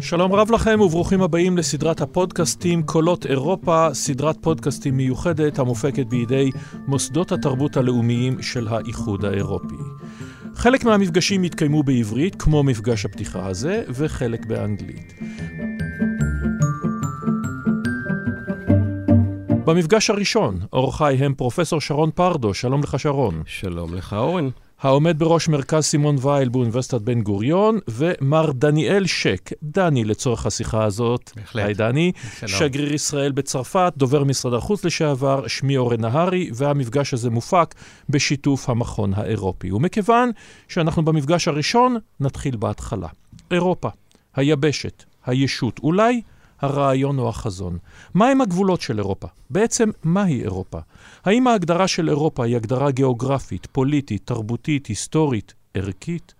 שלום רב לכם וברוכים הבאים לסדרת הפודקאסטים קולות אירופה, סדרת פודקאסטים מיוחדת המופקת בידי מוסדות התרבות הלאומיים של האיחוד האירופי. חלק מהמפגשים יתקיימו בעברית, כמו מפגש הפתיחה הזה, וחלק באנגלית. במפגש הראשון, אורחיי הם פרופסור שרון פרדו, שלום לך שרון. שלום לך אורן. העומד בראש מרכז סימון וייל באוניברסיטת בן גוריון, ומר דניאל שק, דני לצורך השיחה הזאת. בהחלט. היי דני. שלום. שגריר ישראל בצרפת, דובר משרד החוץ לשעבר, שמי אורן נהרי, והמפגש הזה מופק בשיתוף המכון האירופי. ומכיוון שאנחנו במפגש הראשון, נתחיל בהתחלה. אירופה, היבשת, הישות, אולי הרעיון או החזון. מהם הגבולות של אירופה? בעצם, מהי אירופה? האם ההגדרה של אירופה היא הגדרה גיאוגרפית, פוליטית, תרבותית, היסטורית, ערכית?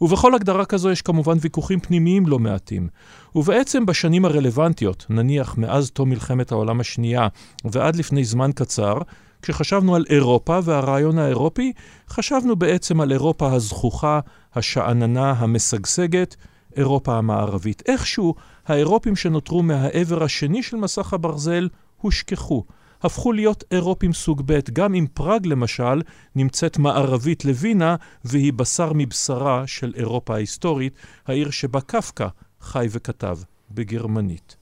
ובכל הגדרה כזו יש כמובן ויכוחים פנימיים לא מעטים. ובעצם בשנים הרלוונטיות, נניח מאז תום מלחמת העולם השנייה ועד לפני זמן קצר, כשחשבנו על אירופה והרעיון האירופי, חשבנו בעצם על אירופה הזכוכה, השאננה, המשגשגת, אירופה המערבית. איכשהו, האירופים שנותרו מהעבר השני של מסך הברזל הושכחו. הפכו להיות אירופים סוג ב', גם אם פראג למשל נמצאת מערבית לווינה והיא בשר מבשרה של אירופה ההיסטורית, העיר שבה קפקא חי וכתב בגרמנית.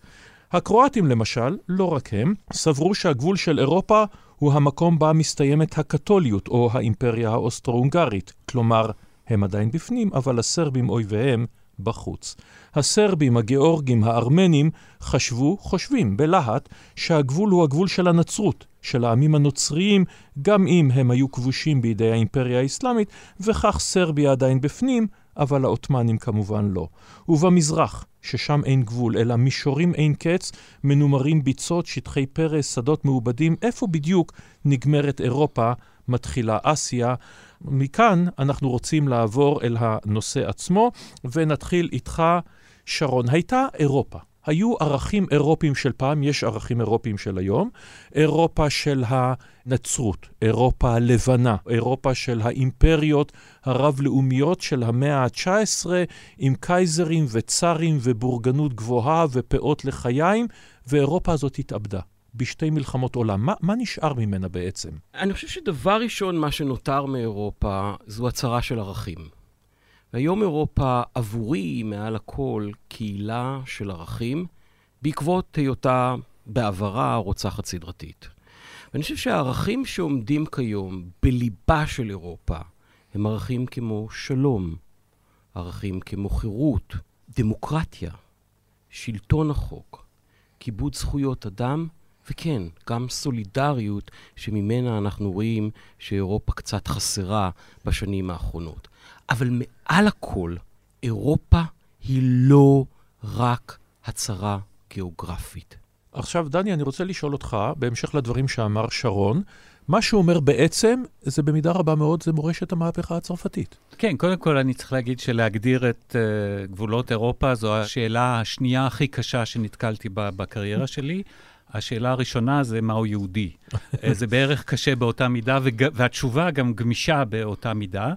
הקרואטים למשל, לא רק הם, סברו שהגבול של אירופה הוא המקום בה מסתיימת הקתוליות או האימפריה האוסטרו-הונגרית, כלומר, הם עדיין בפנים, אבל הסרבים אויביהם בחוץ. הסרבים, הגיאורגים, הארמנים, חשבו, חושבים, בלהט, שהגבול הוא הגבול של הנצרות, של העמים הנוצריים, גם אם הם היו כבושים בידי האימפריה האסלאמית, וכך סרביה עדיין בפנים, אבל העות'מאנים כמובן לא. ובמזרח, ששם אין גבול, אלא מישורים אין קץ, מנומרים ביצות, שטחי פרס, שדות מעובדים, איפה בדיוק נגמרת אירופה, מתחילה אסיה. מכאן אנחנו רוצים לעבור אל הנושא עצמו, ונתחיל איתך, שרון. הייתה אירופה. היו ערכים אירופיים של פעם, יש ערכים אירופיים של היום. אירופה של הנצרות, אירופה הלבנה, אירופה של האימפריות הרב-לאומיות של המאה ה-19, עם קייזרים וצארים ובורגנות גבוהה ופאות לחיים, ואירופה הזאת התאבדה. בשתי מלחמות עולם. מה, מה נשאר ממנה בעצם? אני חושב שדבר ראשון, מה שנותר מאירופה, זו הצהרה של ערכים. והיום אירופה עבורי היא מעל הכל קהילה של ערכים, בעקבות היותה בעברה רוצחת סדרתית. ואני חושב שהערכים שעומדים כיום בליבה של אירופה הם ערכים כמו שלום, ערכים כמו חירות, דמוקרטיה, שלטון החוק, כיבוד זכויות אדם, וכן, גם סולידריות שממנה אנחנו רואים שאירופה קצת חסרה בשנים האחרונות. אבל מעל הכל, אירופה היא לא רק הצהרה גיאוגרפית. עכשיו, דני, אני רוצה לשאול אותך, בהמשך לדברים שאמר שרון, מה שהוא אומר בעצם, זה במידה רבה מאוד, זה מורשת המהפכה הצרפתית. כן, קודם כל אני צריך להגיד שלהגדיר את uh, גבולות אירופה זו השאלה השנייה הכי קשה שנתקלתי בה בקריירה שלי. השאלה הראשונה זה מהו יהודי. זה בערך קשה באותה מידה, וג... והתשובה גם גמישה באותה מידה.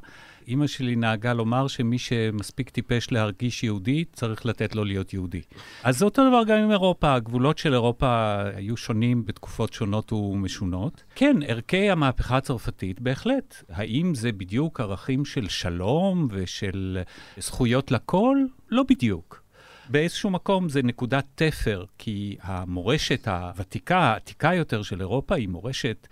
אימא שלי נהגה לומר שמי שמספיק טיפש להרגיש יהודי, צריך לתת לו להיות יהודי. אז זה אותו דבר גם עם אירופה. הגבולות של אירופה היו שונים בתקופות שונות ומשונות. כן, ערכי המהפכה הצרפתית, בהחלט. האם זה בדיוק ערכים של שלום ושל זכויות לכל? לא בדיוק. באיזשהו מקום זה נקודת תפר, כי המורשת הוותיקה, העתיקה יותר של אירופה, היא מורשת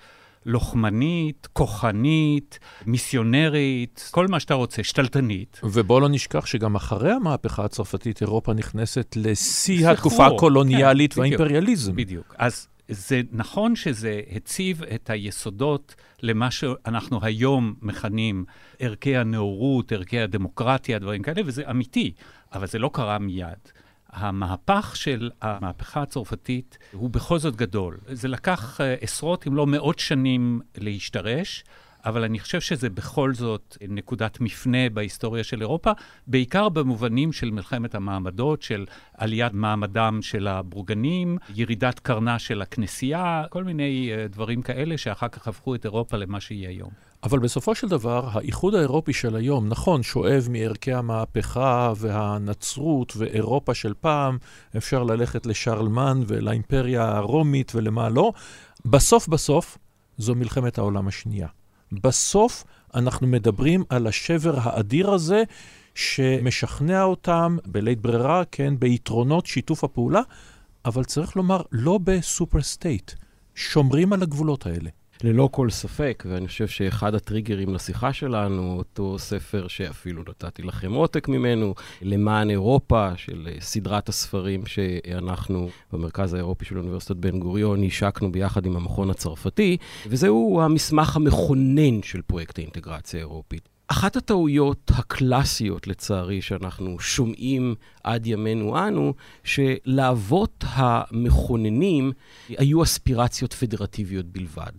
לוחמנית, כוחנית, מיסיונרית, כל מה שאתה רוצה, שתלטנית. ובוא לא נשכח שגם אחרי המהפכה הצרפתית, אירופה נכנסת לשיא התקופה הקולוניאלית כן, והאימפריאליזם. בדיוק. אז זה נכון שזה הציב את היסודות למה שאנחנו היום מכנים ערכי הנאורות, ערכי הדמוקרטיה, דברים כאלה, וזה אמיתי, אבל זה לא קרה מיד. המהפך של המהפכה הצרפתית הוא בכל זאת גדול. זה לקח עשרות, אם לא מאות שנים להשתרש, אבל אני חושב שזה בכל זאת נקודת מפנה בהיסטוריה של אירופה, בעיקר במובנים של מלחמת המעמדות, של עליית מעמדם של הבורגנים, ירידת קרנה של הכנסייה, כל מיני דברים כאלה שאחר כך הפכו את אירופה למה שהיא היום. אבל בסופו של דבר, האיחוד האירופי של היום, נכון, שואב מערכי המהפכה והנצרות ואירופה של פעם, אפשר ללכת לשרלמן ולאימפריה הרומית ולמה לא, בסוף בסוף זו מלחמת העולם השנייה. בסוף אנחנו מדברים על השבר האדיר הזה, שמשכנע אותם בלית ברירה, כן, ביתרונות שיתוף הפעולה, אבל צריך לומר, לא ב super state. שומרים על הגבולות האלה. ללא כל ספק, ואני חושב שאחד הטריגרים לשיחה שלנו, אותו ספר שאפילו נתתי לכם עותק ממנו, למען אירופה, של סדרת הספרים שאנחנו במרכז האירופי של אוניברסיטת בן גוריון השקנו ביחד עם המכון הצרפתי, וזהו המסמך המכונן של פרויקט האינטגרציה האירופית. אחת הטעויות הקלאסיות, לצערי, שאנחנו שומעים עד ימינו אנו, שלאבות המכוננים היו אספירציות פדרטיביות בלבד.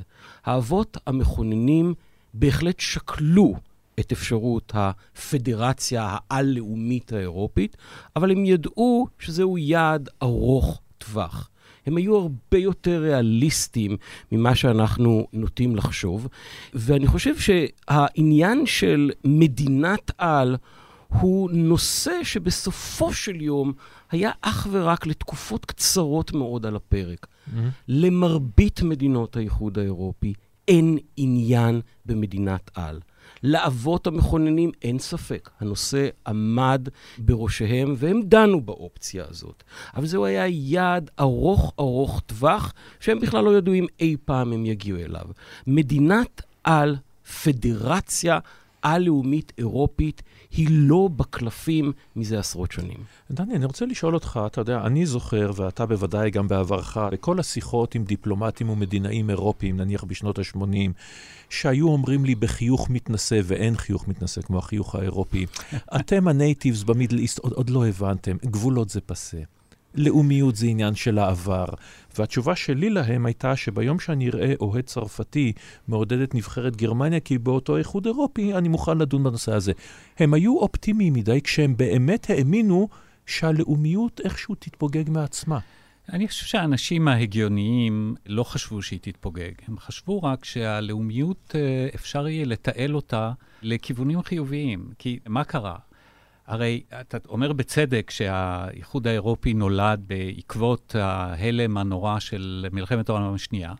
האבות המכוננים בהחלט שקלו את אפשרות הפדרציה העל-לאומית האירופית, אבל הם ידעו שזהו יעד ארוך טווח. הם היו הרבה יותר ריאליסטיים ממה שאנחנו נוטים לחשוב. ואני חושב שהעניין של מדינת על הוא נושא שבסופו של יום היה אך ורק לתקופות קצרות מאוד על הפרק. Mm-hmm. למרבית מדינות האיחוד האירופי אין עניין במדינת על. לאבות המכוננים אין ספק, הנושא עמד בראשיהם והם דנו באופציה הזאת. אבל זהו היה יעד ארוך ארוך טווח, שהם בכלל לא ידעו אם אי פעם הם יגיעו אליו. מדינת על, פדרציה על-לאומית אירופית, היא לא בקלפים מזה עשרות שנים. דני, אני רוצה לשאול אותך, אתה יודע, אני זוכר, ואתה בוודאי גם בעברך, לכל השיחות עם דיפלומטים ומדינאים אירופיים, נניח בשנות ה-80, שהיו אומרים לי בחיוך מתנשא, ואין חיוך מתנשא כמו החיוך האירופי, אתם הנייטיבס במידל איסט עוד, עוד לא הבנתם, גבולות זה פסה. לאומיות זה עניין של העבר. והתשובה שלי להם הייתה שביום שאני אראה אוהד צרפתי מעודד את נבחרת גרמניה, כי באותו איחוד אירופי אני מוכן לדון בנושא הזה. הם היו אופטימיים מדי כשהם באמת האמינו שהלאומיות איכשהו תתפוגג מעצמה. אני חושב שהאנשים ההגיוניים לא חשבו שהיא תתפוגג. הם חשבו רק שהלאומיות, אה, אפשר יהיה לתעל אותה לכיוונים חיוביים. כי מה קרה? הרי אתה אומר בצדק שהאיחוד האירופי נולד בעקבות ההלם הנורא של מלחמת העולם השנייה,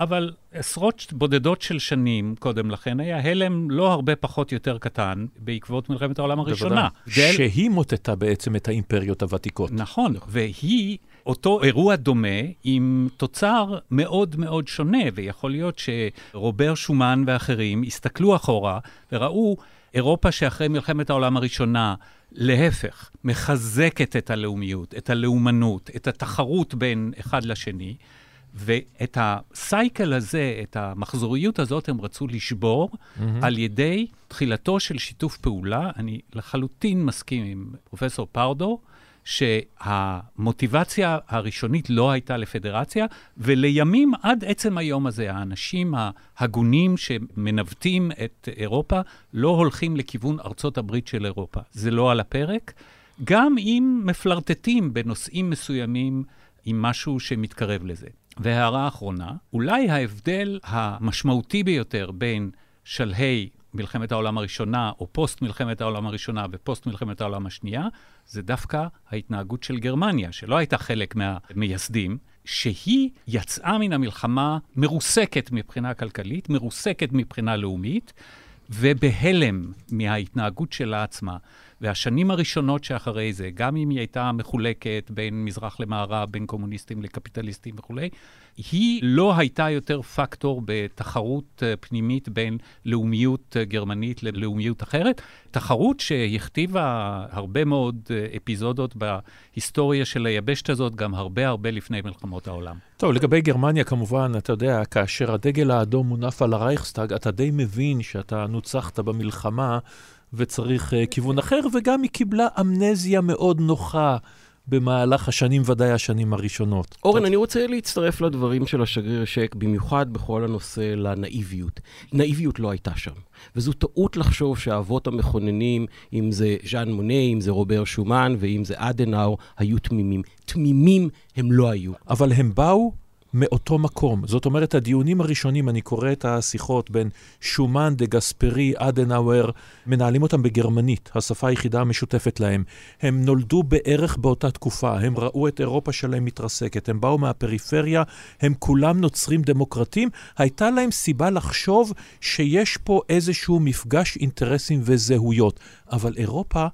אבל עשרות בודדות של שנים קודם לכן היה הלם לא הרבה פחות יותר קטן בעקבות מלחמת העולם הראשונה. בוודאי, שהיא מוטטה בעצם את האימפריות הוותיקות. נכון, והיא... אותו אירוע דומה עם תוצר מאוד מאוד שונה, ויכול להיות שרובר שומן ואחרים הסתכלו אחורה וראו אירופה שאחרי מלחמת העולם הראשונה, להפך, מחזקת את הלאומיות, את הלאומנות, את התחרות בין אחד לשני, ואת הסייקל הזה, את המחזוריות הזאת, הם רצו לשבור mm-hmm. על ידי תחילתו של שיתוף פעולה. אני לחלוטין מסכים עם פרופסור פרדו, שהמוטיבציה הראשונית לא הייתה לפדרציה, ולימים עד עצם היום הזה, האנשים ההגונים שמנווטים את אירופה לא הולכים לכיוון ארצות הברית של אירופה. זה לא על הפרק. גם אם מפלרטטים בנושאים מסוימים עם משהו שמתקרב לזה. והערה אחרונה, אולי ההבדל המשמעותי ביותר בין שלהי מלחמת העולם הראשונה, או פוסט מלחמת העולם הראשונה ופוסט מלחמת העולם השנייה, זה דווקא ההתנהגות של גרמניה, שלא הייתה חלק מהמייסדים, שהיא יצאה מן המלחמה מרוסקת מבחינה כלכלית, מרוסקת מבחינה לאומית, ובהלם מההתנהגות שלה עצמה. והשנים הראשונות שאחרי זה, גם אם היא הייתה מחולקת בין מזרח למערב, בין קומוניסטים לקפיטליסטים וכולי, היא לא הייתה יותר פקטור בתחרות אה, פנימית בין לאומיות אה, גרמנית ללאומיות אחרת. תחרות שהכתיבה הרבה מאוד אה, אפיזודות בהיסטוריה של היבשת הזאת, גם הרבה הרבה לפני מלחמות העולם. טוב, לגבי גרמניה, כמובן, אתה יודע, כאשר הדגל האדום מונף על הרייכסטאג, אתה די מבין שאתה נוצחת במלחמה. וצריך uh, כיוון אחר, וגם היא קיבלה אמנזיה מאוד נוחה במהלך השנים, ודאי השנים הראשונות. אורן, אני רוצה להצטרף לדברים של השגריר שק, במיוחד בכל הנושא לנאיביות. נאיביות לא הייתה שם. וזו טעות לחשוב שהאבות המכוננים, אם זה ז'אן מונה, אם זה רובר שומן ואם זה אדנאו, היו תמימים. תמימים הם לא היו. אבל הם באו מאותו מקום. זאת אומרת, הדיונים הראשונים, אני קורא את השיחות בין שומן, דה גספרי, אדנאוור, מנהלים אותם בגרמנית, השפה היחידה המשותפת להם. הם נולדו בערך באותה תקופה, הם ראו את אירופה שלהם מתרסקת, הם באו מהפריפריה, הם כולם נוצרים דמוקרטים. הייתה להם סיבה לחשוב שיש פה איזשהו מפגש אינטרסים וזהויות. אבל אירופה...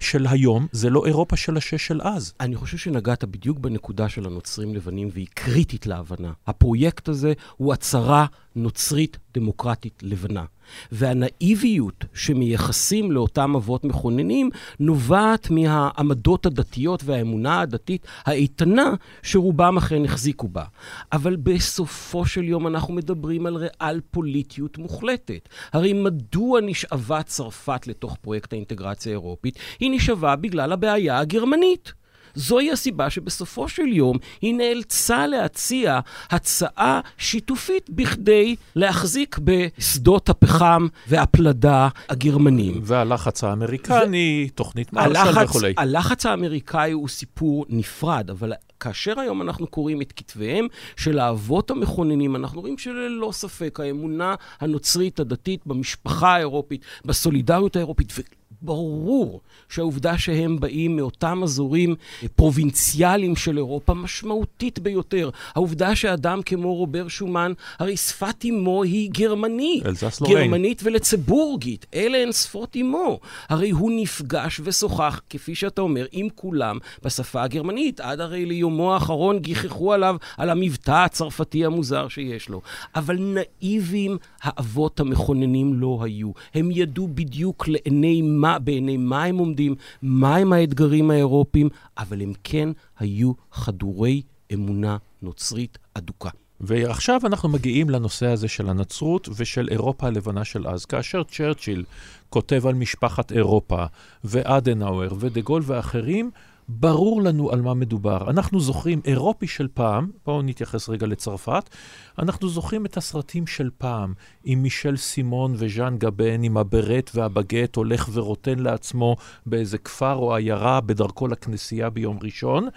של היום זה לא אירופה של השש של אז. אני חושב שנגעת בדיוק בנקודה של הנוצרים לבנים, והיא קריטית להבנה. הפרויקט הזה הוא הצהרה נוצרית דמוקרטית לבנה. והנאיביות שמייחסים לאותם אבות מכוננים נובעת מהעמדות הדתיות והאמונה הדתית האיתנה שרובם אכן החזיקו בה. אבל בסופו של יום אנחנו מדברים על ריאל פוליטיות מוחלטת. הרי מדוע נשאבה צרפת לתוך פרויקט האינטגרציה האירופית? היא נשאבה בגלל הבעיה הגרמנית. זוהי הסיבה שבסופו של יום היא נאלצה להציע הצעה שיתופית בכדי להחזיק בשדות הפחם והפלדה הגרמנים. והלחץ האמריקני, ו... תוכנית מרשל וכולי. הלחץ האמריקאי הוא סיפור נפרד, אבל כאשר היום אנחנו קוראים את כתביהם של האבות המכוננים, אנחנו רואים שללא ספק האמונה הנוצרית הדתית במשפחה האירופית, בסולידריות האירופית, ברור שהעובדה שהם באים מאותם אזורים פרובינציאליים של אירופה משמעותית ביותר. העובדה שאדם כמו רובר שומן, הרי שפת אמו היא גרמנית. אלזס לוריין. גרמנית ולצבורגית. אלה הן שפות אמו. הרי הוא נפגש ושוחח, כפי שאתה אומר, עם כולם בשפה הגרמנית. עד הרי ליומו האחרון גיחכו עליו על המבטא הצרפתי המוזר שיש לו. אבל נאיבים האבות המכוננים לא היו. הם ידעו בדיוק לעיני מה... בעיני מה הם עומדים, מהם האתגרים האירופיים, אבל הם כן היו חדורי אמונה נוצרית אדוקה. ועכשיו אנחנו מגיעים לנושא הזה של הנצרות ושל אירופה הלבנה של אז. כאשר צ'רצ'יל כותב על משפחת אירופה, ואדנאואר, ודה גול ואחרים, ברור לנו על מה מדובר. אנחנו זוכרים אירופי של פעם, בואו נתייחס רגע לצרפת, אנחנו זוכרים את הסרטים של פעם, עם מישל סימון וז'אן גבן, עם הברט והבגט הולך ורוטן לעצמו באיזה כפר או עיירה בדרכו לכנסייה ביום ראשון.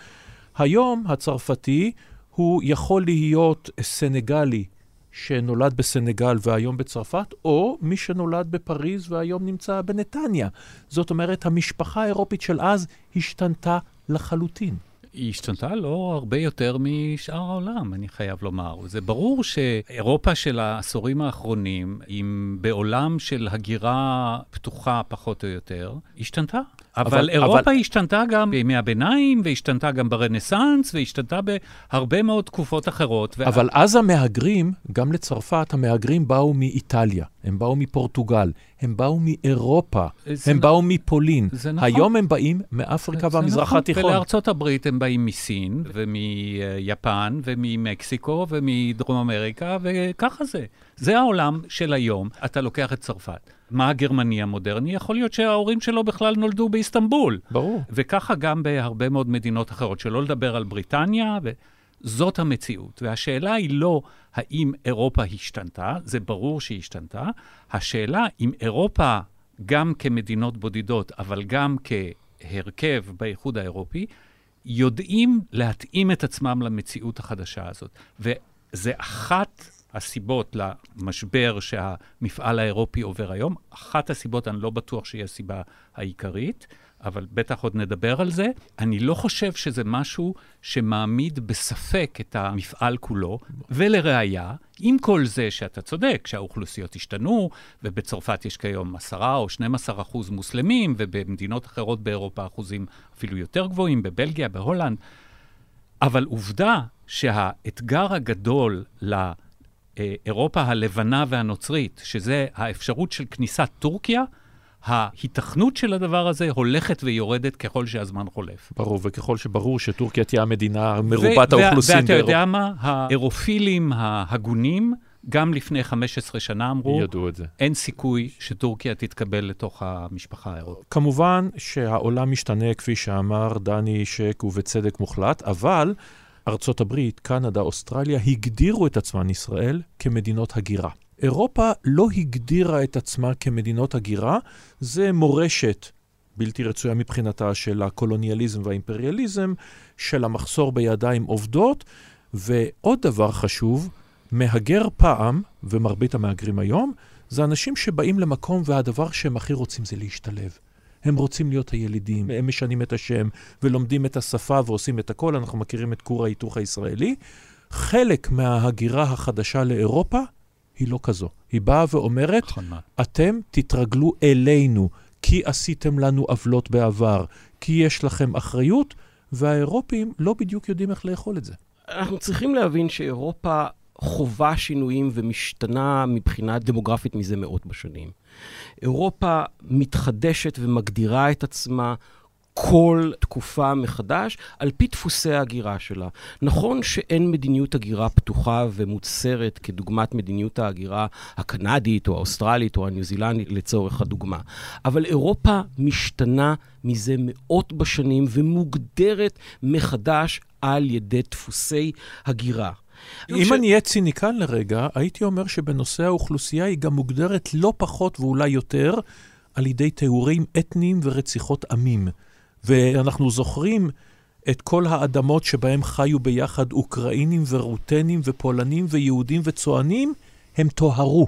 היום הצרפתי הוא יכול להיות סנגלי שנולד בסנגל והיום בצרפת, או מי שנולד בפריז והיום נמצא בנתניה. זאת אומרת, המשפחה האירופית של אז השתנתה לחלוטין. היא השתנתה לא הרבה יותר משאר העולם, אני חייב לומר. זה ברור שאירופה של העשורים האחרונים, אם בעולם של הגירה פתוחה פחות או יותר, השתנתה. אבל, אבל אירופה אבל... השתנתה גם בימי הביניים, והשתנתה גם ברנסאנס, והשתנתה בהרבה מאוד תקופות אחרות. אבל וה... אז המהגרים, גם לצרפת, המהגרים באו מאיטליה, הם באו מפורטוגל, הם באו מאירופה, הם נ... באו מפולין. זה נכון. היום הם באים מאפריקה והמזרח נכון. התיכון. ולארצות הברית הם באים מסין, ומיפן, וממקסיקו, ומדרום אמריקה, וככה זה. זה העולם של היום. אתה לוקח את צרפת. מה הגרמני המודרני? יכול להיות שההורים שלו בכלל נולדו באיסטנבול. ברור. וככה גם בהרבה מאוד מדינות אחרות, שלא לדבר על בריטניה, וזאת המציאות. והשאלה היא לא האם אירופה השתנתה, זה ברור שהיא השתנתה. השאלה אם אירופה, גם כמדינות בודדות, אבל גם כהרכב באיחוד האירופי, יודעים להתאים את עצמם למציאות החדשה הזאת. וזה אחת הסיבות למשבר שהמפעל האירופי עובר היום. אחת הסיבות, אני לא בטוח שהיא הסיבה העיקרית, אבל בטח עוד נדבר על זה. אני לא חושב שזה משהו שמעמיד בספק את המפעל כולו, ולראיה, עם כל זה שאתה צודק, שהאוכלוסיות השתנו, ובצרפת יש כיום 10 או 12 אחוז מוסלמים, ובמדינות אחרות באירופה אחוזים אפילו יותר גבוהים, בבלגיה, בהולנד, אבל עובדה שהאתגר הגדול ל... אירופה הלבנה והנוצרית, שזה האפשרות של כניסת טורקיה, ההיתכנות של הדבר הזה הולכת ויורדת ככל שהזמן חולף. ברור, וככל שברור שטורקיה תהיה המדינה מרובת האוכלוסין באירופה. ואתה יודע מה? האירופילים ההגונים, גם לפני 15 שנה אמרו, ידעו את זה. אין סיכוי שטורקיה תתקבל לתוך המשפחה האירופית. כמובן שהעולם משתנה, כפי שאמר דני שק, ובצדק מוחלט, אבל ארצות הברית, קנדה, אוסטרליה, הגדירו את עצמן, ישראל, כמדינות הגירה. אירופה לא הגדירה את עצמה כמדינות הגירה, זה מורשת בלתי רצויה מבחינתה של הקולוניאליזם והאימפריאליזם, של המחסור בידיים עובדות, ועוד דבר חשוב, מהגר פעם, ומרבית המהגרים היום, זה אנשים שבאים למקום והדבר שהם הכי רוצים זה להשתלב. הם רוצים להיות הילידים, הם משנים את השם ולומדים את השפה ועושים את הכל, אנחנו מכירים את כור ההיתוך הישראלי. חלק מההגירה החדשה לאירופה היא לא כזו. היא באה ואומרת, נכון מאוד. אתם תתרגלו אלינו, כי עשיתם לנו עוולות בעבר, כי יש לכם אחריות, והאירופים לא בדיוק יודעים איך לאכול את זה. אנחנו צריכים להבין שאירופה חווה שינויים ומשתנה מבחינה דמוגרפית מזה מאות בשנים. אירופה מתחדשת ומגדירה את עצמה כל תקופה מחדש על פי דפוסי ההגירה שלה. נכון שאין מדיניות הגירה פתוחה ומוצהרת כדוגמת מדיניות ההגירה הקנדית או האוסטרלית או הניו זילנדית לצורך הדוגמה, אבל אירופה משתנה מזה מאות בשנים ומוגדרת מחדש על ידי דפוסי הגירה. אם ש... אני אהיה ציניקן לרגע, הייתי אומר שבנושא האוכלוסייה היא גם מוגדרת לא פחות ואולי יותר על ידי תיאורים אתניים ורציחות עמים. ואנחנו זוכרים את כל האדמות שבהם חיו ביחד אוקראינים ורוטנים ופולנים ויהודים וצוענים, הם טוהרו.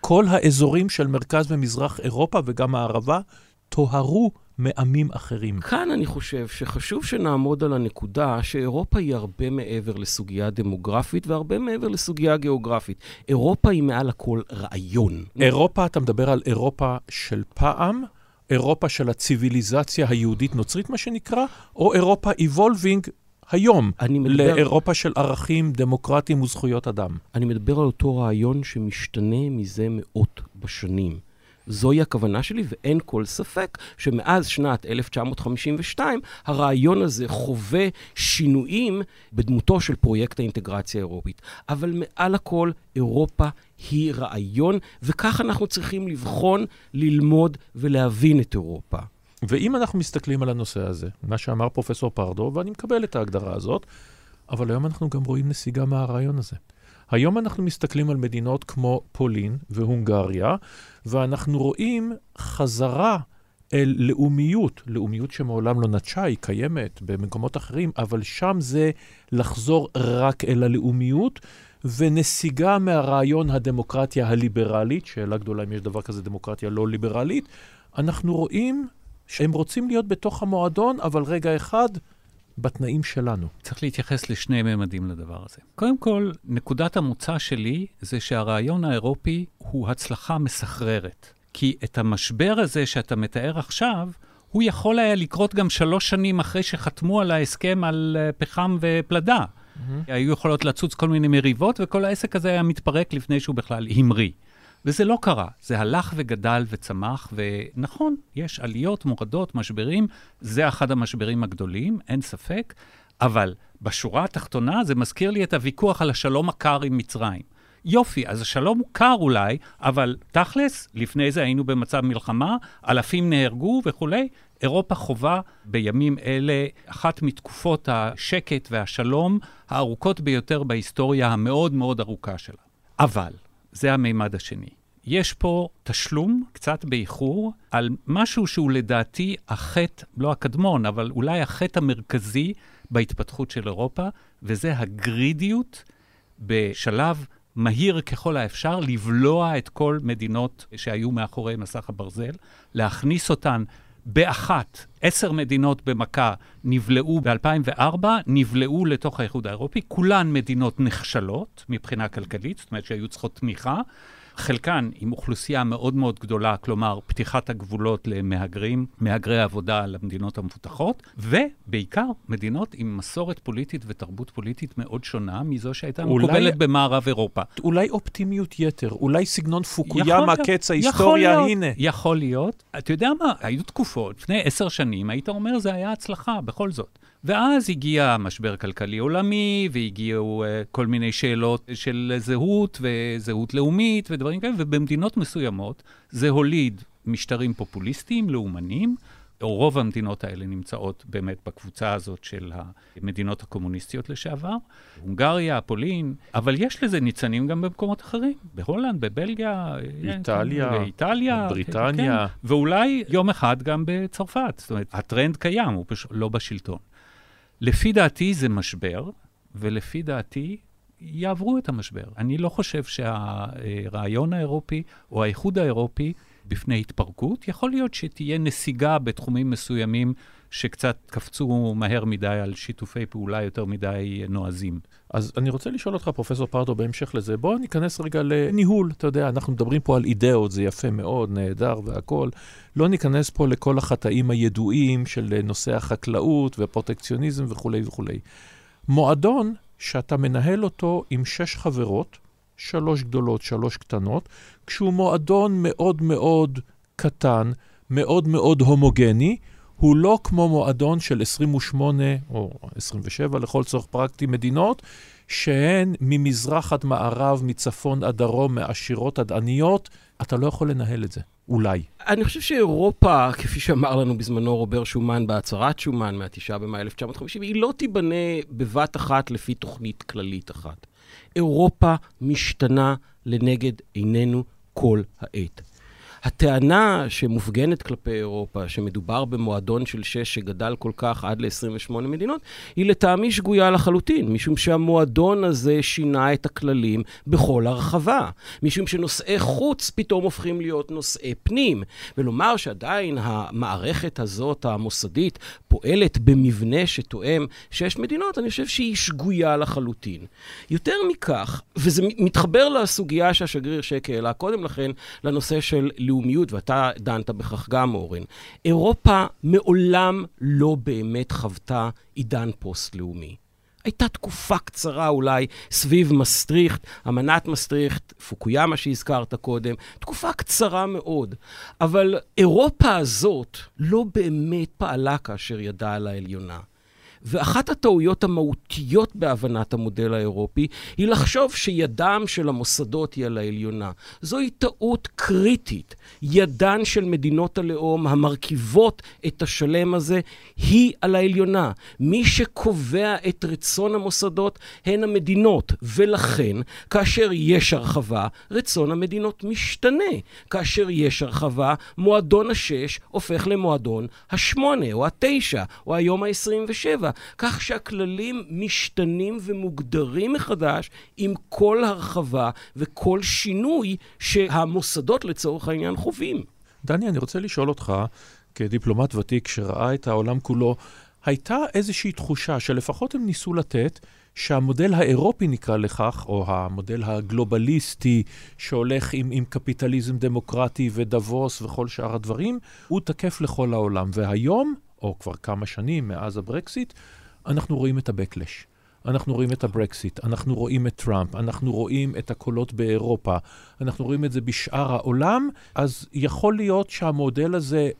כל האזורים של מרכז ומזרח אירופה וגם הערבה טוהרו מעמים אחרים. כאן אני חושב שחשוב שנעמוד על הנקודה שאירופה היא הרבה מעבר לסוגיה דמוגרפית והרבה מעבר לסוגיה גיאוגרפית. אירופה היא מעל הכל רעיון. אירופה, אתה מדבר על אירופה של פעם, אירופה של הציוויליזציה היהודית-נוצרית, מה שנקרא, או אירופה איבולבינג היום, מדבר... לאירופה של ערכים דמוקרטיים וזכויות אדם. אני מדבר על אותו רעיון שמשתנה מזה מאות בשנים. זוהי הכוונה שלי, ואין כל ספק שמאז שנת 1952 הרעיון הזה חווה שינויים בדמותו של פרויקט האינטגרציה האירופית. אבל מעל הכל, אירופה היא רעיון, וכך אנחנו צריכים לבחון, ללמוד ולהבין את אירופה. ואם אנחנו מסתכלים על הנושא הזה, מה שאמר פרופסור פרדו, ואני מקבל את ההגדרה הזאת, אבל היום אנחנו גם רואים נסיגה מהרעיון הזה. היום אנחנו מסתכלים על מדינות כמו פולין והונגריה, ואנחנו רואים חזרה אל לאומיות, לאומיות שמעולם לא נטשה, היא קיימת במקומות אחרים, אבל שם זה לחזור רק אל הלאומיות, ונסיגה מהרעיון הדמוקרטיה הליברלית, שאלה גדולה אם יש דבר כזה דמוקרטיה לא ליברלית, אנחנו רואים שהם רוצים להיות בתוך המועדון, אבל רגע אחד, בתנאים שלנו. צריך להתייחס לשני ממדים לדבר הזה. קודם כל, נקודת המוצא שלי זה שהרעיון האירופי הוא הצלחה מסחררת. כי את המשבר הזה שאתה מתאר עכשיו, הוא יכול היה לקרות גם שלוש שנים אחרי שחתמו על ההסכם על אה, פחם ופלדה. Mm-hmm. היו יכולות לצוץ כל מיני מריבות, וכל העסק הזה היה מתפרק לפני שהוא בכלל המריא. וזה לא קרה, זה הלך וגדל וצמח, ונכון, יש עליות, מורדות, משברים, זה אחד המשברים הגדולים, אין ספק, אבל בשורה התחתונה זה מזכיר לי את הוויכוח על השלום הקר עם מצרים. יופי, אז השלום הוא קר אולי, אבל תכלס, לפני זה היינו במצב מלחמה, אלפים נהרגו וכולי. אירופה חווה בימים אלה אחת מתקופות השקט והשלום הארוכות ביותר בהיסטוריה המאוד מאוד ארוכה שלה. אבל זה המימד השני. יש פה תשלום, קצת באיחור, על משהו שהוא לדעתי החטא, לא הקדמון, אבל אולי החטא המרכזי בהתפתחות של אירופה, וזה הגרידיות בשלב מהיר ככל האפשר, לבלוע את כל מדינות שהיו מאחורי מסך הברזל, להכניס אותן באחת, עשר מדינות במכה נבלעו ב-2004, נבלעו לתוך האיחוד האירופי, כולן מדינות נכשלות מבחינה כלכלית, זאת אומרת שהיו צריכות תמיכה. חלקן עם אוכלוסייה מאוד מאוד גדולה, כלומר, פתיחת הגבולות למהגרים, מהגרי עבודה למדינות המפותחות, ובעיקר מדינות עם מסורת פוליטית ותרבות פוליטית מאוד שונה מזו שהייתה אולי, מקובלת במערב אירופה. אולי אופטימיות יתר, אולי סגנון פוקויאמה, קץ ההיסטוריה, יכול הנה. יכול להיות. אתה יודע מה, היו תקופות, לפני עשר שנים, היית אומר, זה היה הצלחה, בכל זאת. ואז הגיע משבר כלכלי עולמי, והגיעו uh, כל מיני שאלות של זהות וזהות לאומית ודברים כאלה, ובמדינות מסוימות זה הוליד משטרים פופוליסטיים, לאומניים, או רוב המדינות האלה נמצאות באמת בקבוצה הזאת של המדינות הקומוניסטיות לשעבר, הונגריה, פולין, אבל יש לזה ניצנים גם במקומות אחרים, בהולנד, בבלגיה, איטליה, כן, באיטליה, בריטניה, כן, ואולי יום אחד גם בצרפת. זאת אומרת, הטרנד קיים, הוא פשוט לא בשלטון. לפי דעתי זה משבר, ולפי דעתי, יעברו את המשבר. אני לא חושב שהרעיון האירופי או האיחוד האירופי בפני התפרקות. יכול להיות שתהיה נסיגה בתחומים מסוימים שקצת קפצו מהר מדי על שיתופי פעולה יותר מדי נועזים. אז אני רוצה לשאול אותך, פרופסור פרדו, בהמשך לזה, בואו ניכנס רגע לניהול. אתה יודע, אנחנו מדברים פה על אידאות, זה יפה מאוד, נהדר והכול. לא ניכנס פה לכל החטאים הידועים של נושא החקלאות והפרוטקציוניזם וכולי וכולי. מועדון שאתה מנהל אותו עם שש חברות, שלוש גדולות, שלוש קטנות, כשהוא מועדון מאוד מאוד קטן, מאוד מאוד הומוגני, הוא לא כמו מועדון של 28 או 27 לכל צורך פרקטי מדינות, שהן ממזרח עד מערב, מצפון עד דרום, מעשירות עד עניות. אתה לא יכול לנהל את זה, אולי. אני חושב שאירופה, כפי שאמר לנו בזמנו רובר שומן בהצהרת שומן מהתשעה במאי 1950, היא לא תיבנה בבת אחת לפי תוכנית כללית אחת. אירופה משתנה לנגד עינינו כל העת. הטענה שמופגנת כלפי אירופה, שמדובר במועדון של שש שגדל כל כך עד ל-28 מדינות, היא לטעמי שגויה לחלוטין, משום שהמועדון הזה שינה את הכללים בכל הרחבה. משום שנושאי חוץ פתאום הופכים להיות נושאי פנים. ולומר שעדיין המערכת הזאת, המוסדית, פועלת במבנה שתואם שש מדינות, אני חושב שהיא שגויה לחלוטין. יותר מכך, וזה מתחבר לסוגיה שהשגריר שקה העלה קודם לכן, לנושא של לאומיות, ואתה דנת בכך גם, אורן. אירופה מעולם לא באמת חוותה עידן פוסט-לאומי. הייתה תקופה קצרה אולי סביב מסטריכט, אמנת מסטריכט, פוקויאמה שהזכרת קודם, תקופה קצרה מאוד. אבל אירופה הזאת לא באמת פעלה כאשר ידעה על העליונה. ואחת הטעויות המהותיות בהבנת המודל האירופי היא לחשוב שידם של המוסדות היא על העליונה. זוהי טעות קריטית. ידן של מדינות הלאום המרכיבות את השלם הזה היא על העליונה. מי שקובע את רצון המוסדות הן המדינות, ולכן כאשר יש הרחבה, רצון המדינות משתנה. כאשר יש הרחבה, מועדון השש הופך למועדון השמונה, או התשע, או היום העשרים ושבע. כך שהכללים משתנים ומוגדרים מחדש עם כל הרחבה וכל שינוי שהמוסדות לצורך העניין חווים. דני, אני רוצה לשאול אותך, כדיפלומט ותיק שראה את העולם כולו, הייתה איזושהי תחושה שלפחות הם ניסו לתת שהמודל האירופי נקרא לכך, או המודל הגלובליסטי שהולך עם, עם קפיטליזם דמוקרטי ודבוס וכל שאר הדברים, הוא תקף לכל העולם. והיום, או כבר כמה שנים מאז הברקסיט, אנחנו רואים את ה-Backlash. אנחנו רואים את הברקסיט, אנחנו רואים את טראמפ, אנחנו רואים את הקולות באירופה, אנחנו רואים את זה בשאר העולם, אז יכול להיות שהמודל הזה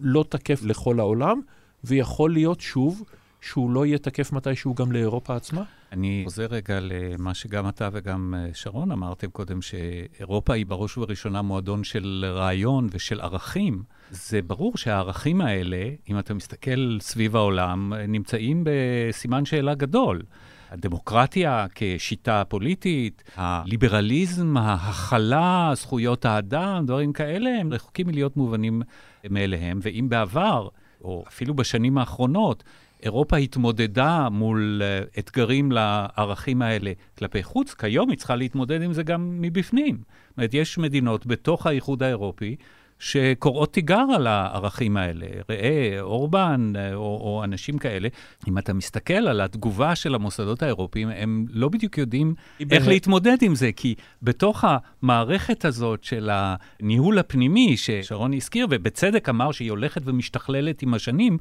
לא תקף לכל העולם, ויכול להיות שוב שהוא לא יהיה תקף מתישהו גם לאירופה עצמה? אני חוזר רגע למה שגם אתה וגם אה, שרון אמרתם קודם, שאירופה היא בראש ובראשונה מועדון של רעיון ושל ערכים. זה ברור שהערכים האלה, אם אתה מסתכל סביב העולם, נמצאים בסימן שאלה גדול. הדמוקרטיה כשיטה פוליטית, הליברליזם, ההכלה, זכויות האדם, דברים כאלה, הם רחוקים מלהיות מובנים מאליהם. ואם בעבר, או אפילו בשנים האחרונות, אירופה התמודדה מול uh, אתגרים לערכים האלה כלפי חוץ, כיום היא צריכה להתמודד עם זה גם מבפנים. זאת אומרת, יש מדינות בתוך האיחוד האירופי שקוראות תיגר על הערכים האלה. ראה, אורבן או, או אנשים כאלה. אם אתה מסתכל על התגובה של המוסדות האירופיים, הם לא בדיוק יודעים איך להתמודד עם זה, כי בתוך המערכת הזאת של הניהול הפנימי, ששרון הזכיר, ובצדק אמר שהיא הולכת ומשתכללת עם השנים,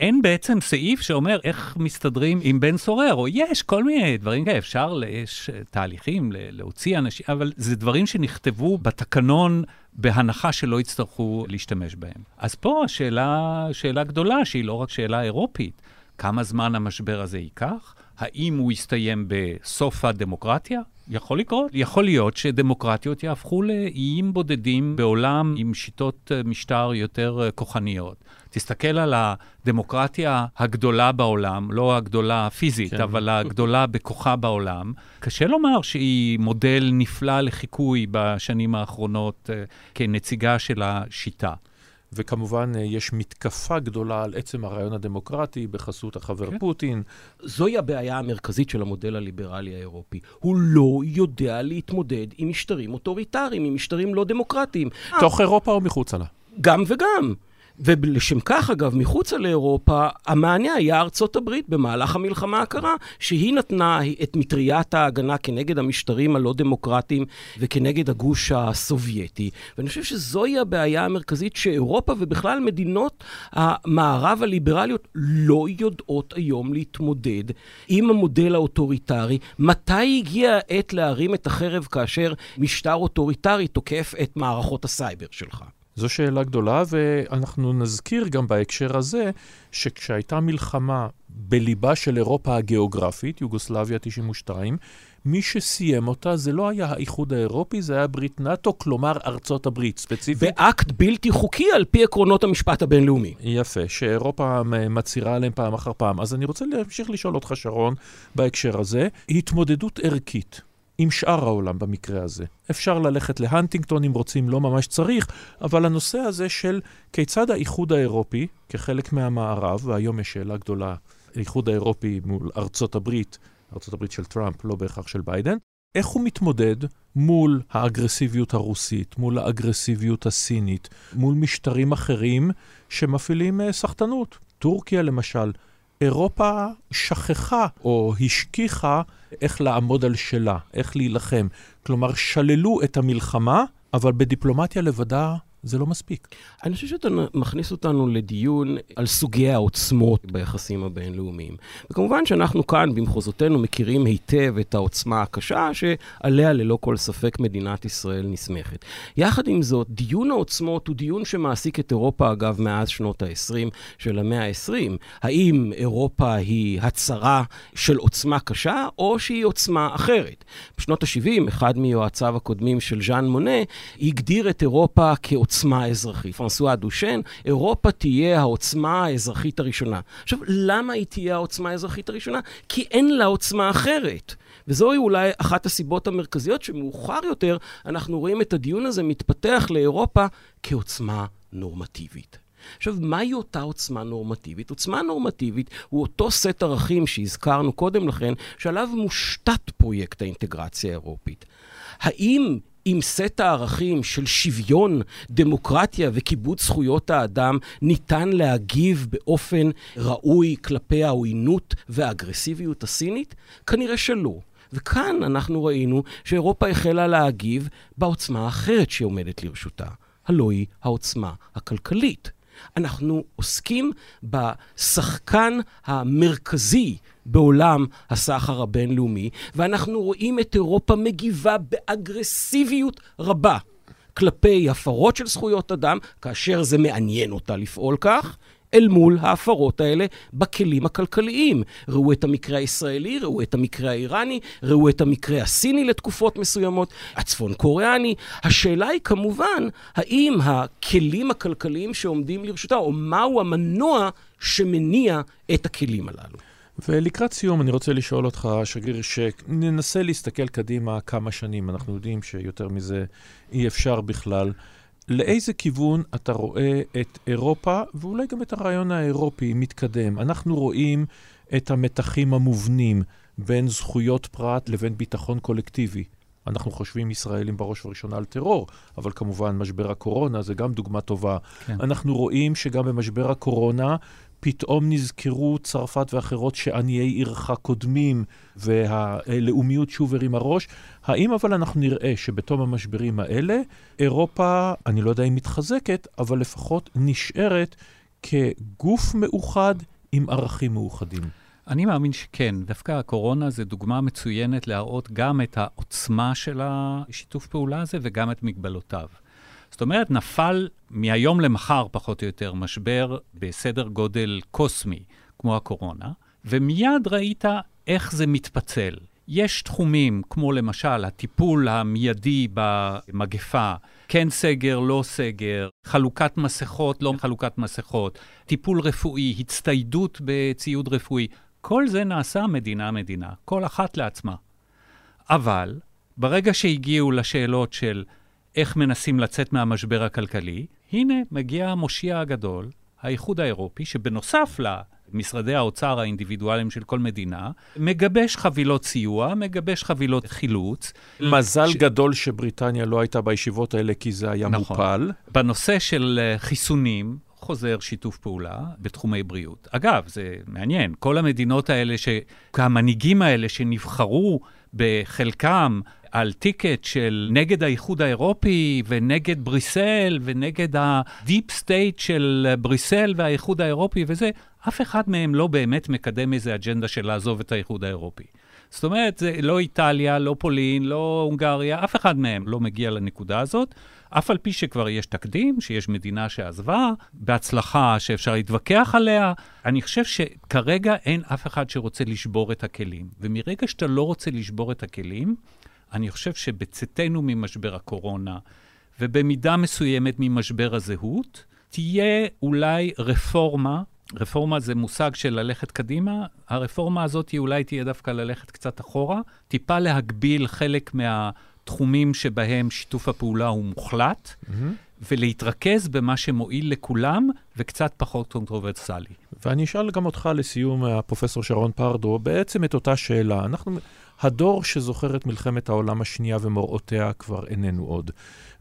אין בעצם סעיף שאומר איך מסתדרים עם בן סורר, או יש כל מיני דברים כאלה, אפשר, יש תהליכים להוציא אנשים, אבל זה דברים שנכתבו בתקנון בהנחה שלא יצטרכו להשתמש בהם. אז פה השאלה, שאלה גדולה, שהיא לא רק שאלה אירופית, כמה זמן המשבר הזה ייקח? האם הוא יסתיים בסוף הדמוקרטיה? יכול לקרות. יכול להיות שדמוקרטיות יהפכו לאיים בודדים בעולם עם שיטות אה, משטר יותר אה, כוחניות. תסתכל על הדמוקרטיה הגדולה בעולם, לא הגדולה הפיזית, כן. אבל הגדולה בכוחה בעולם. קשה לומר שהיא מודל נפלא לחיקוי בשנים האחרונות uh, כנציגה של השיטה. וכמובן, יש מתקפה גדולה על עצם הרעיון הדמוקרטי בחסות החבר כן. פוטין. זוהי הבעיה המרכזית של המודל הליברלי האירופי. הוא לא יודע להתמודד עם משטרים אוטוריטריים, עם משטרים לא דמוקרטיים. תוך אירופה או מחוצה לה? גם וגם. ולשם כך, אגב, מחוצה לאירופה, המענה היה ארצות הברית במהלך המלחמה הקרה, שהיא נתנה את מטריית ההגנה כנגד המשטרים הלא דמוקרטיים וכנגד הגוש הסובייטי. ואני חושב שזוהי הבעיה המרכזית שאירופה ובכלל מדינות המערב הליברליות לא יודעות היום להתמודד עם המודל האוטוריטרי. מתי הגיעה העת להרים את החרב כאשר משטר אוטוריטרי תוקף את מערכות הסייבר שלך? זו שאלה גדולה, ואנחנו נזכיר גם בהקשר הזה, שכשהייתה מלחמה בליבה של אירופה הגיאוגרפית, יוגוסלביה 92, מי שסיים אותה זה לא היה האיחוד האירופי, זה היה ברית נאט"ו, כלומר ארצות הברית, ספציפית. באקט בלתי חוקי על פי עקרונות המשפט הבינלאומי. יפה, שאירופה מצהירה עליהם פעם אחר פעם. אז אני רוצה להמשיך לשאול אותך, שרון, בהקשר הזה, התמודדות ערכית. עם שאר העולם במקרה הזה. אפשר ללכת להנטינגטון אם רוצים, לא ממש צריך, אבל הנושא הזה של כיצד האיחוד האירופי, כחלק מהמערב, והיום יש שאלה גדולה, האיחוד האירופי מול ארצות הברית, ארצות הברית של טראמפ, לא בהכרח של ביידן, איך הוא מתמודד מול האגרסיביות הרוסית, מול האגרסיביות הסינית, מול משטרים אחרים שמפעילים uh, סחטנות. טורקיה למשל, אירופה שכחה או השכיחה איך לעמוד על שלה, איך להילחם. כלומר, שללו את המלחמה, אבל בדיפלומטיה לבדה זה לא מספיק. אני חושב שאתה מכניס אותנו לדיון על סוגי העוצמות ביחסים הבינלאומיים. וכמובן שאנחנו כאן, במחוזותינו, מכירים היטב את העוצמה הקשה שעליה ללא כל ספק מדינת ישראל נסמכת. יחד עם זאת, דיון העוצמות הוא דיון שמעסיק את אירופה, אגב, מאז שנות ה-20 של המאה ה-20. האם אירופה היא הצהרה של עוצמה קשה, או שהיא עוצמה אחרת? בשנות ה-70, אחד מיועציו הקודמים של ז'אן מונה, הגדיר את אירופה כעוצמה... עוצמה אזרחית. פרנסואה דושן, אירופה תהיה העוצמה האזרחית הראשונה. עכשיו, למה היא תהיה העוצמה האזרחית הראשונה? כי אין לה עוצמה אחרת. וזוהי אולי אחת הסיבות המרכזיות שמאוחר יותר אנחנו רואים את הדיון הזה מתפתח לאירופה כעוצמה נורמטיבית. עכשיו, מהי אותה עוצמה נורמטיבית? עוצמה נורמטיבית הוא אותו סט ערכים שהזכרנו קודם לכן, שעליו מושתת פרויקט האינטגרציה האירופית. האם עם סט הערכים של שוויון, דמוקרטיה וכיבוד זכויות האדם, ניתן להגיב באופן ראוי כלפי העוינות והאגרסיביות הסינית? כנראה שלא. וכאן אנחנו ראינו שאירופה החלה להגיב בעוצמה האחרת שעומדת לרשותה, הלוא היא העוצמה הכלכלית. אנחנו עוסקים בשחקן המרכזי בעולם הסחר הבינלאומי, ואנחנו רואים את אירופה מגיבה באגרסיביות רבה כלפי הפרות של זכויות אדם, כאשר זה מעניין אותה לפעול כך, אל מול ההפרות האלה בכלים הכלכליים. ראו את המקרה הישראלי, ראו את המקרה האיראני, ראו את המקרה הסיני לתקופות מסוימות, הצפון קוריאני. השאלה היא כמובן, האם הכלים הכלכליים שעומדים לרשותה, או מהו המנוע שמניע את הכלים הללו. ולקראת סיום, אני רוצה לשאול אותך, שגריר, שננסה להסתכל קדימה כמה שנים. אנחנו יודעים שיותר מזה אי אפשר בכלל. לאיזה כיוון אתה רואה את אירופה, ואולי גם את הרעיון האירופי מתקדם? אנחנו רואים את המתחים המובנים בין זכויות פרט לבין ביטחון קולקטיבי. אנחנו חושבים ישראלים בראש ובראשונה על טרור, אבל כמובן משבר הקורונה זה גם דוגמה טובה. כן. אנחנו רואים שגם במשבר הקורונה פתאום נזכרו צרפת ואחרות שעניי עירך קודמים, והלאומיות שוב הרימה ראש. האם אבל אנחנו נראה שבתום המשברים האלה, אירופה, אני לא יודע אם מתחזקת, אבל לפחות נשארת כגוף מאוחד עם ערכים מאוחדים? אני מאמין שכן. דווקא הקורונה זה דוגמה מצוינת להראות גם את העוצמה של השיתוף פעולה הזה וגם את מגבלותיו. זאת אומרת, נפל מהיום למחר, פחות או יותר, משבר בסדר גודל קוסמי, כמו הקורונה, ומיד ראית איך זה מתפצל. יש תחומים, כמו למשל הטיפול המיידי במגפה, כן סגר, לא סגר, חלוקת מסכות, לא חלוקת מסכות, טיפול רפואי, הצטיידות בציוד רפואי, כל זה נעשה מדינה-מדינה, כל אחת לעצמה. אבל ברגע שהגיעו לשאלות של איך מנסים לצאת מהמשבר הכלכלי. הנה, מגיע המושיע הגדול, האיחוד האירופי, שבנוסף למשרדי האוצר האינדיבידואליים של כל מדינה, מגבש חבילות סיוע, מגבש חבילות חילוץ. מזל ש... גדול שבריטניה לא הייתה בישיבות האלה, כי זה היה נכון. מופל. בנושא של אה, חיסונים, חוזר שיתוף פעולה בתחומי בריאות. אגב, זה מעניין, כל המדינות האלה, ש... המנהיגים האלה שנבחרו בחלקם על ticket של נגד האיחוד האירופי ונגד בריסל ונגד ה deep state של בריסל והאיחוד האירופי וזה, אף אחד מהם לא באמת מקדם איזה אג'נדה של לעזוב את האיחוד האירופי. זאת אומרת, זה לא איטליה, לא פולין, לא הונגריה, אף אחד מהם לא מגיע לנקודה הזאת. אף על פי שכבר יש תקדים, שיש מדינה שעזבה, בהצלחה שאפשר להתווכח עליה, אני חושב שכרגע אין אף אחד שרוצה לשבור את הכלים. ומרגע שאתה לא רוצה לשבור את הכלים, אני חושב שבצאתנו ממשבר הקורונה, ובמידה מסוימת ממשבר הזהות, תהיה אולי רפורמה, רפורמה זה מושג של ללכת קדימה, הרפורמה הזאת היא אולי תהיה דווקא ללכת קצת אחורה, טיפה להגביל חלק מהתחומים שבהם שיתוף הפעולה הוא מוחלט, mm-hmm. ולהתרכז במה שמועיל לכולם וקצת פחות קונטרוברסלי. ואני אשאל גם אותך לסיום, הפרופסור שרון פרדו, בעצם את אותה שאלה. אנחנו הדור שזוכר את מלחמת העולם השנייה ומוראותיה כבר איננו עוד.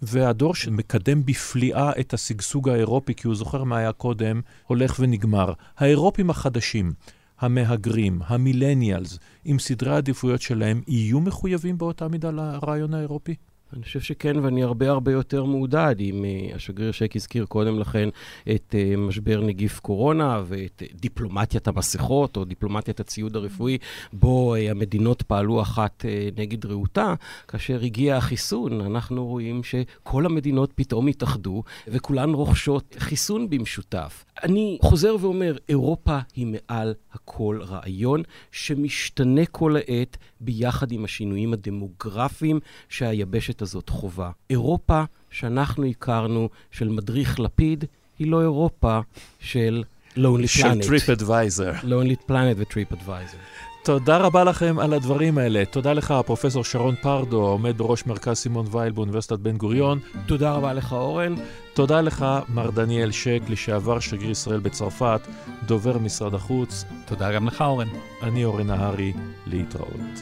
והדור שמקדם בפליאה את השגשוג האירופי, כי הוא זוכר מה היה קודם, הולך ונגמר. האירופים החדשים, המהגרים, ה millennials, עם סדרי העדיפויות שלהם, יהיו מחויבים באותה מידה לרעיון האירופי? אני חושב שכן, ואני הרבה הרבה יותר מעודד. אם uh, השגריר שק הזכיר קודם לכן את uh, משבר נגיף קורונה ואת דיפלומטיית המסכות, או דיפלומטיית הציוד הרפואי, בו uh, המדינות פעלו אחת נגד רעותה, כאשר הגיע החיסון, אנחנו רואים שכל המדינות פתאום התאחדו, וכולן רוכשות חיסון במשותף. אני חוזר ואומר, אירופה היא מעל הכל רעיון שמשתנה כל העת ביחד עם השינויים הדמוגרפיים שהיבשת הזאת חובה. אירופה שאנחנו הכרנו, של מדריך לפיד, היא לא אירופה של Lonely Planet. של TripAdvisor. Lonely Planet ו TripAdvisor. תודה רבה לכם על הדברים האלה. תודה לך, פרופסור שרון פרדו, העומד בראש מרכז סימון וייל באוניברסיטת בן גוריון. תודה רבה לך, אורן. תודה לך, מר דניאל שק, לשעבר שגריר ישראל בצרפת, דובר משרד החוץ. תודה גם לך, אורן. אני אורן נהרי, להתראות.